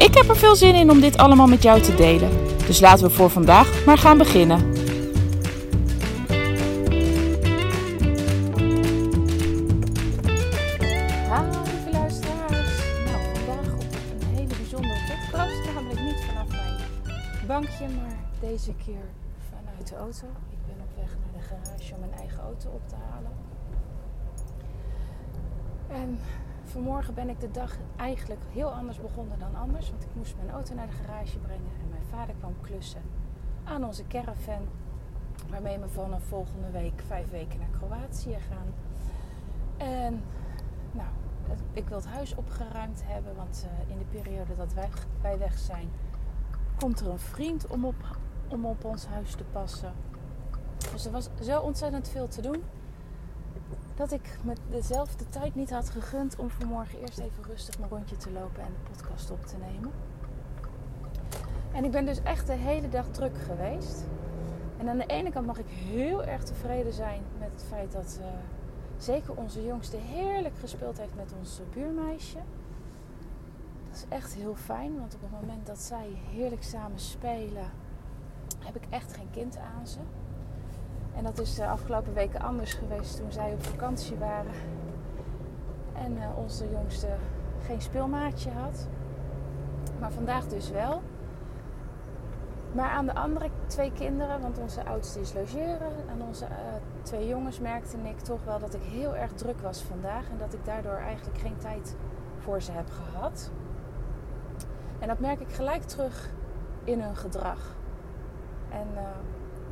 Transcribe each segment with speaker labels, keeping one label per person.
Speaker 1: Ik heb er veel zin in om dit allemaal met jou te delen. Dus laten we voor vandaag maar gaan beginnen. Hallo lieve luisteraars. Nou, vandaag op een hele bijzondere podcast. Namelijk niet vanaf mijn bankje, maar deze keer vanuit de auto. Ik ben op weg naar de garage om mijn eigen auto op te halen. En vanmorgen ben ik de dag eigenlijk heel anders begonnen dan anders. Want ik moest mijn auto naar de garage brengen. En mijn vader kwam klussen aan onze caravan. Waarmee we vanaf volgende week vijf weken naar Kroatië gaan. En nou, ik wil het huis opgeruimd hebben. Want uh, in de periode dat wij, wij weg zijn, komt er een vriend om op, om op ons huis te passen. Dus er was zo ontzettend veel te doen dat ik me dezelfde tijd niet had gegund om vanmorgen eerst even rustig mijn rondje te lopen en de podcast op te nemen. En ik ben dus echt de hele dag druk geweest. En aan de ene kant mag ik heel erg tevreden zijn met het feit dat uh, zeker onze jongste heerlijk gespeeld heeft met ons buurmeisje. Dat is echt heel fijn, want op het moment dat zij heerlijk samen spelen, heb ik echt geen kind aan ze. En dat is de afgelopen weken anders geweest toen zij op vakantie waren. En uh, onze jongste geen speelmaatje had. Maar vandaag dus wel. Maar aan de andere twee kinderen, want onze oudste is logeren. Aan onze uh, twee jongens merkte ik toch wel dat ik heel erg druk was vandaag. En dat ik daardoor eigenlijk geen tijd voor ze heb gehad. En dat merk ik gelijk terug in hun gedrag. En uh,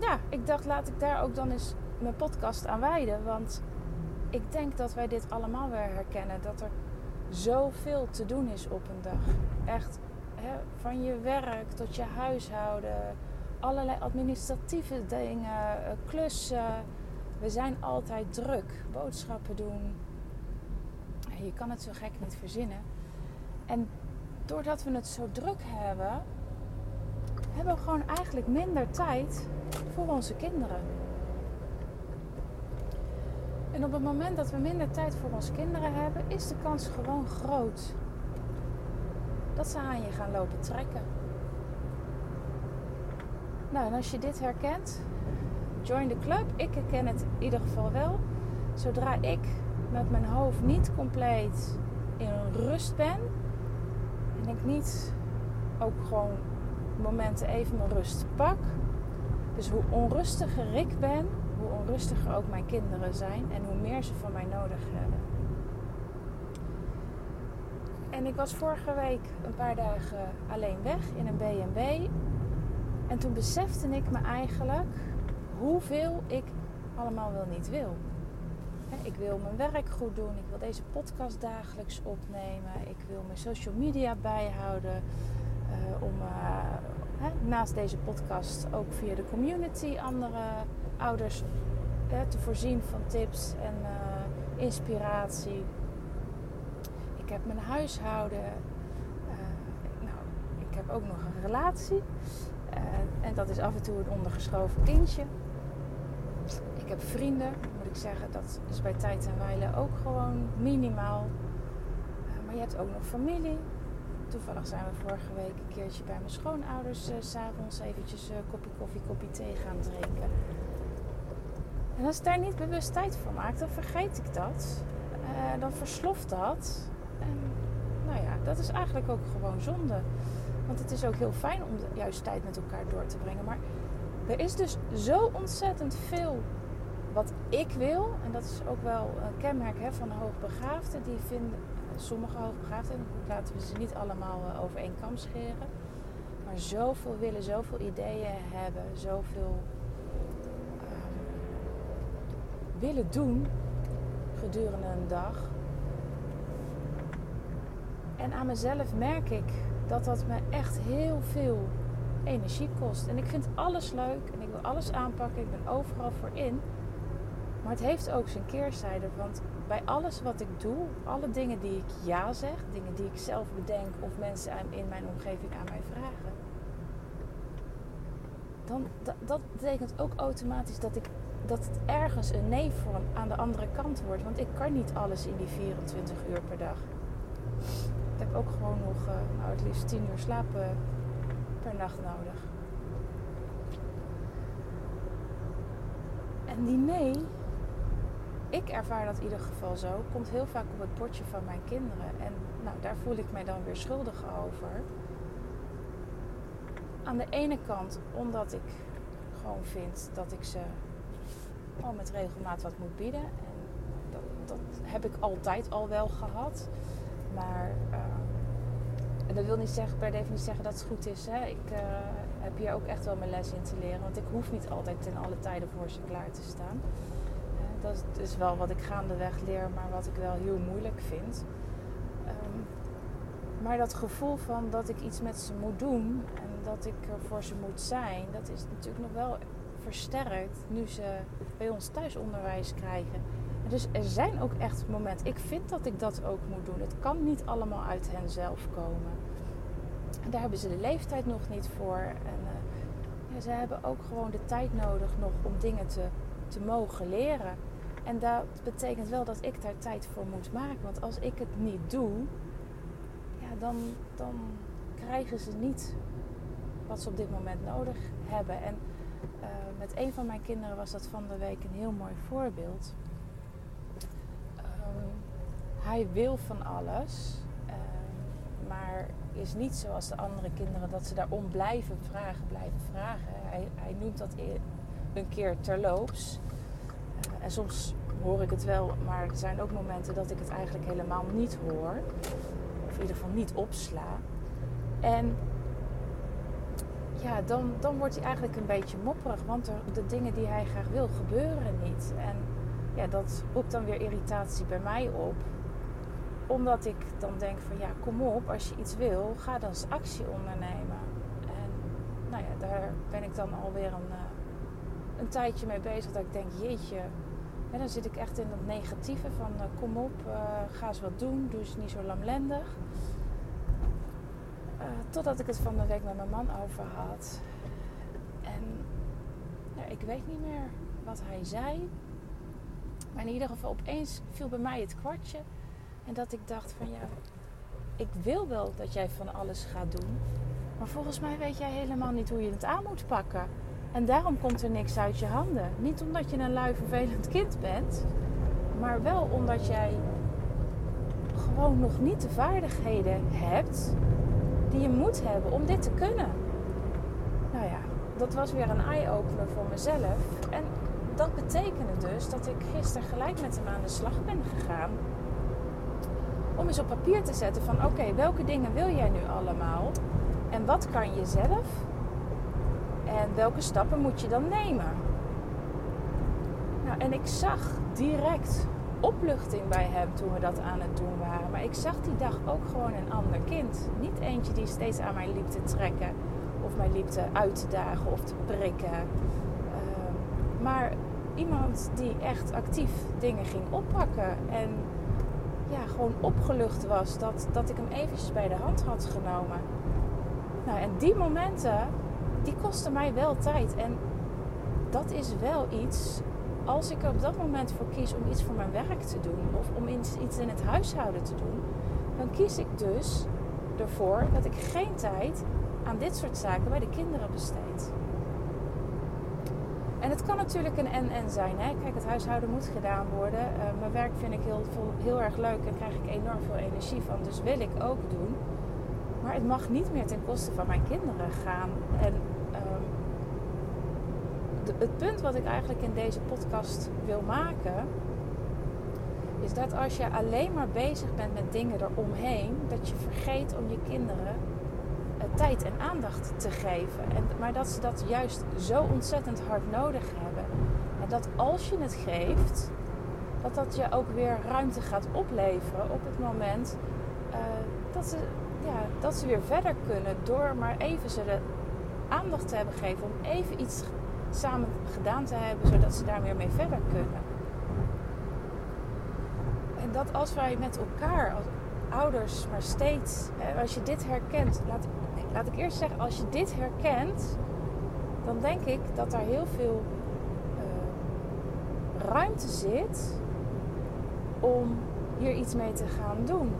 Speaker 1: ja, ik dacht laat ik daar ook dan eens mijn podcast aan wijden. Want ik denk dat wij dit allemaal weer herkennen. Dat er zoveel te doen is op een dag. Echt hè, van je werk tot je huishouden. Allerlei administratieve dingen, eh, klussen. We zijn altijd druk. Boodschappen doen. Je kan het zo gek niet verzinnen. En doordat we het zo druk hebben, hebben we gewoon eigenlijk minder tijd voor onze kinderen. En op het moment dat we minder tijd voor onze kinderen hebben, is de kans gewoon groot dat ze aan je gaan lopen trekken. Nou, en als je dit herkent, join the club. Ik herken het in ieder geval wel. Zodra ik met mijn hoofd niet compleet in rust ben en ik niet ook gewoon momenten even mijn rust pak. Dus hoe onrustiger ik ben, hoe onrustiger ook mijn kinderen zijn en hoe meer ze van mij nodig hebben. En ik was vorige week een paar dagen alleen weg in een B&B. En toen besefte ik me eigenlijk hoeveel ik allemaal wel niet wil. Ik wil mijn werk goed doen. Ik wil deze podcast dagelijks opnemen. Ik wil mijn social media bijhouden. Uh, om uh, hè, naast deze podcast ook via de community andere ouders te voorzien van tips en uh, inspiratie. Ik heb mijn huishouden. nou, ik heb ook nog een relatie. en dat is af en toe een ondergeschoven kindje. Ik heb vrienden, moet ik zeggen. Dat is bij tijd en wijle ook gewoon minimaal. maar je hebt ook nog familie Toevallig zijn we vorige week een keertje bij mijn schoonouders uh, s'avonds eventjes uh, kopje koffie, kopje thee gaan drinken. En als ik daar niet bewust tijd voor maak, dan vergeet ik dat. Uh, dan versloft dat. En nou ja, dat is eigenlijk ook gewoon zonde. Want het is ook heel fijn om juist tijd met elkaar door te brengen. Maar er is dus zo ontzettend veel wat ik wil. En dat is ook wel een kenmerk hè, van hoogbegaafden. Die vinden, sommige hoogbegaafden, laten we ze niet allemaal eh, over één kam scheren. Maar zoveel willen, zoveel ideeën hebben, zoveel um, willen doen gedurende een dag. En aan mezelf merk ik dat dat me echt heel veel energie kost. En ik vind alles leuk en ik wil alles aanpakken. Ik ben overal voor in. Maar het heeft ook zijn keerzijde. Want bij alles wat ik doe, alle dingen die ik ja zeg, dingen die ik zelf bedenk of mensen in mijn omgeving aan mij vragen, dan dat, betekent ook automatisch dat, ik, dat het ergens een nee vorm aan de andere kant wordt. Want ik kan niet alles in die 24 uur per dag. Ik heb ook gewoon nog uh, nou, het liefst 10 uur slapen per nacht nodig. En die nee, ik ervaar dat in ieder geval zo, komt heel vaak op het bordje van mijn kinderen. En nou, daar voel ik mij dan weer schuldig over. Aan de ene kant omdat ik gewoon vind dat ik ze al met regelmaat wat moet bieden. En dat, dat heb ik altijd al wel gehad. Maar uh, dat wil niet zeggen, per definitie zeggen dat het goed is. Hè? Ik uh, heb hier ook echt wel mijn les in te leren. Want ik hoef niet altijd ten alle tijden voor ze klaar te staan. Dat is wel wat ik gaandeweg leer, maar wat ik wel heel moeilijk vind. Um, maar dat gevoel van dat ik iets met ze moet doen en dat ik er voor ze moet zijn, dat is natuurlijk nog wel versterkt nu ze bij ons thuisonderwijs krijgen. Dus er zijn ook echt momenten. Ik vind dat ik dat ook moet doen. Het kan niet allemaal uit hen zelf komen. En daar hebben ze de leeftijd nog niet voor. En uh, ja, ze hebben ook gewoon de tijd nodig nog om dingen te, te mogen leren. En dat betekent wel dat ik daar tijd voor moet maken. Want als ik het niet doe, ja, dan, dan krijgen ze niet wat ze op dit moment nodig hebben. En uh, met een van mijn kinderen was dat van de week een heel mooi voorbeeld hij wil van alles, ehm, maar is niet zoals de andere kinderen dat ze daarom blijven vragen, blijven vragen. Hij, hij noemt dat een keer terloops. Uh, en soms hoor ik het wel, maar er zijn ook momenten dat ik het eigenlijk helemaal niet hoor. Of in ieder geval niet opsla. En ja, dan, dan wordt hij eigenlijk een beetje mopperig, want de dingen die hij graag wil gebeuren niet. En ja, dat roept dan weer irritatie bij mij op omdat ik dan denk van ja, kom op, als je iets wil, ga dan actie ondernemen. En nou ja, daar ben ik dan alweer een, uh, een tijdje mee bezig. Dat ik denk, jeetje, en dan zit ik echt in dat negatieve van uh, kom op, uh, ga eens wat doen, doe eens niet zo lamlendig. totdat ik het van de week met mijn man over had. En ik weet niet meer wat hij zei. Maar in ieder geval opeens viel bij mij het kwartje en dat ik dacht van ja, ik wil wel dat jij van alles gaat doen. Maar volgens mij weet jij helemaal niet hoe je het aan moet pakken. En daarom komt er niks uit je handen. Niet omdat je een lui vervelend kind bent. Maar wel omdat jij gewoon nog niet de vaardigheden hebt die je moet hebben om dit te kunnen. Nou ja, dat was weer een eye-opener voor mezelf. En dat betekende dus dat ik gisteren gelijk met hem aan de slag ben gegaan om eens op papier te zetten van oké, welke dingen wil jij nu allemaal? En wat kan je zelf? Welke stappen moet je dan nemen? Nou, en ik zag direct opluchting bij hem toen we dat aan het doen waren. Maar ik zag die dag ook gewoon een ander kind. Niet eentje die steeds aan mij liep te trekken of mij liep te uit te dagen of te prikken. Uh, maar iemand die echt actief dingen ging oppakken en ja, gewoon opgelucht was. Dat, dat ik hem eventjes bij de hand had genomen. Nou, en die momenten, die kosten mij wel tijd. En dat is wel iets, als ik er op dat moment voor kies om iets voor mijn werk te doen. Of om iets, in het huishouden te doen. Dan kies ik dus ervoor dat ik geen tijd aan dit soort zaken bij de kinderen besteed. En het kan natuurlijk een en-en zijn. Hè? Kijk, het huishouden moet gedaan worden. Uh, mijn werk vind ik heel, heel erg leuk en krijg ik enorm veel energie van. Dus wil ik ook doen. Maar het mag niet meer ten koste van mijn kinderen gaan. En de, het punt wat ik eigenlijk in deze podcast wil maken. Is dat als je alleen maar bezig bent met dingen eromheen. Dat je vergeet om je kinderen eh, tijd en aandacht te geven. En, maar dat ze dat juist zo ontzettend hard nodig hebben. En dat als je het geeft, dat dat je ook weer ruimte gaat opleveren op het moment eh, dat, ze, ja, dat ze weer verder kunnen door maar even ze de aandacht te hebben gegeven om even iets samen gedaan te hebben, zodat ze daar weer mee verder kunnen. En dat als wij met elkaar, als ouders, maar steeds, als je dit herkent, laat, laat ik eerst zeggen, als je dit herkent, dan denk ik dat daar heel veel uh, ruimte zit om hier iets mee te gaan doen.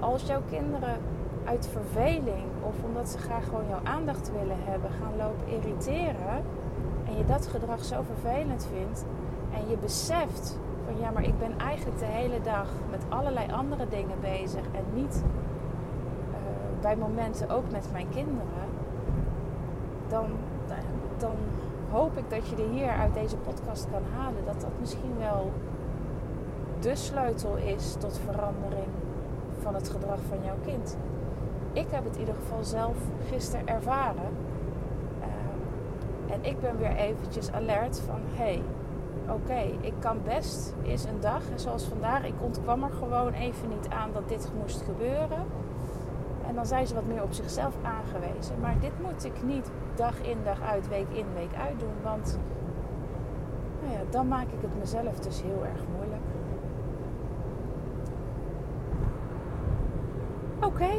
Speaker 1: Als jouw kinderen uit verveling of omdat ze graag gewoon jouw aandacht willen hebben, gaan lopen irriteren en je dat gedrag zo vervelend vindt en je beseft van ja, maar ik ben eigenlijk de hele dag met allerlei andere dingen bezig en niet uh, bij momenten ook met mijn kinderen, dan, dan hoop ik dat je er hier uit deze podcast kan halen dat dat misschien wel de sleutel is tot verandering van het gedrag van jouw kind. Ik heb het in ieder geval zelf gisteren ervaren. Uh, en ik ben weer eventjes alert van hé, hey, oké, ik kan best eens een dag, en zoals vandaag, ik ontkwam er gewoon even niet aan dat dit moest gebeuren. En dan zijn ze wat meer op zichzelf aangewezen. Maar dit moet ik niet dag in, dag uit, week in, week uit doen. Want nou ja, dan maak ik het mezelf dus heel erg moeilijk. Oké,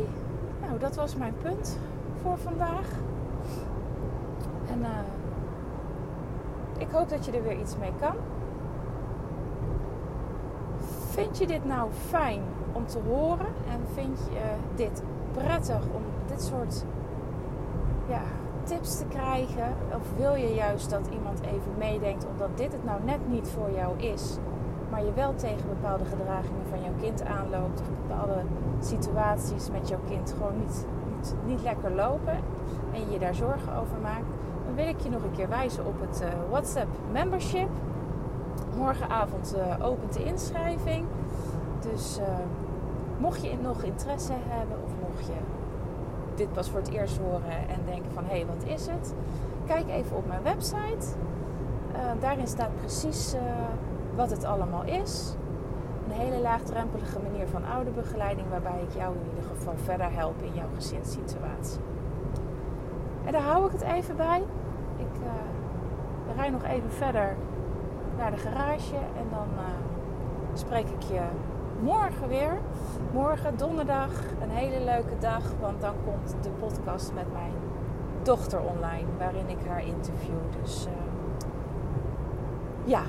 Speaker 1: nou dat was mijn punt voor vandaag. En uh, ik hoop dat je er weer iets mee kan. Vind je dit nou fijn om te horen? En vind je dit prettig om dit soort ja, tips te krijgen? Of wil je juist dat iemand even meedenkt omdat dit het nou net niet voor jou is, maar je wel tegen bepaalde gedragingen van jouw kind aanloopt of bepaalde situaties met jouw kind gewoon niet, niet, lekker lopen en je daar zorgen over maakt? dan wil ik je nog een keer wijzen op het uh, WhatsApp membership. Morgenavond uh, opent de inschrijving. Dus uh, mocht je nog interesse hebben of mocht je dit pas voor het eerst horen en denken van hé, hey, wat is het? Kijk even op mijn website. daarin staat precies wat het allemaal is. Hele laagdrempelige manier van ouderbegeleiding waarbij ik jou in ieder geval verder help in jouw gezinssituatie. En daar hou ik het even bij. Ik uh, rij nog even verder naar de garage en dan uh, spreek ik je morgen weer. Morgen, donderdag, een hele leuke dag, want dan komt de podcast met mijn dochter online, waarin ik haar interview. Dus uh, ja,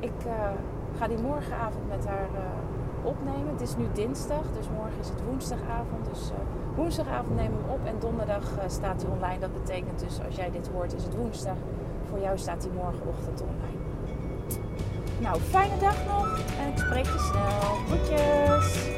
Speaker 1: ik ga die morgenavond met haar opnemen. Het is nu dinsdag, dus morgen is het woensdagavond. Dus uh, woensdagavond nemen we hem op en donderdag uh, staat hij online. Dat betekent dus als jij dit hoort is het woensdag. Voor jou staat hij morgenochtend online. Nou, fijne dag nog en ik spreek je snel. Groetjes!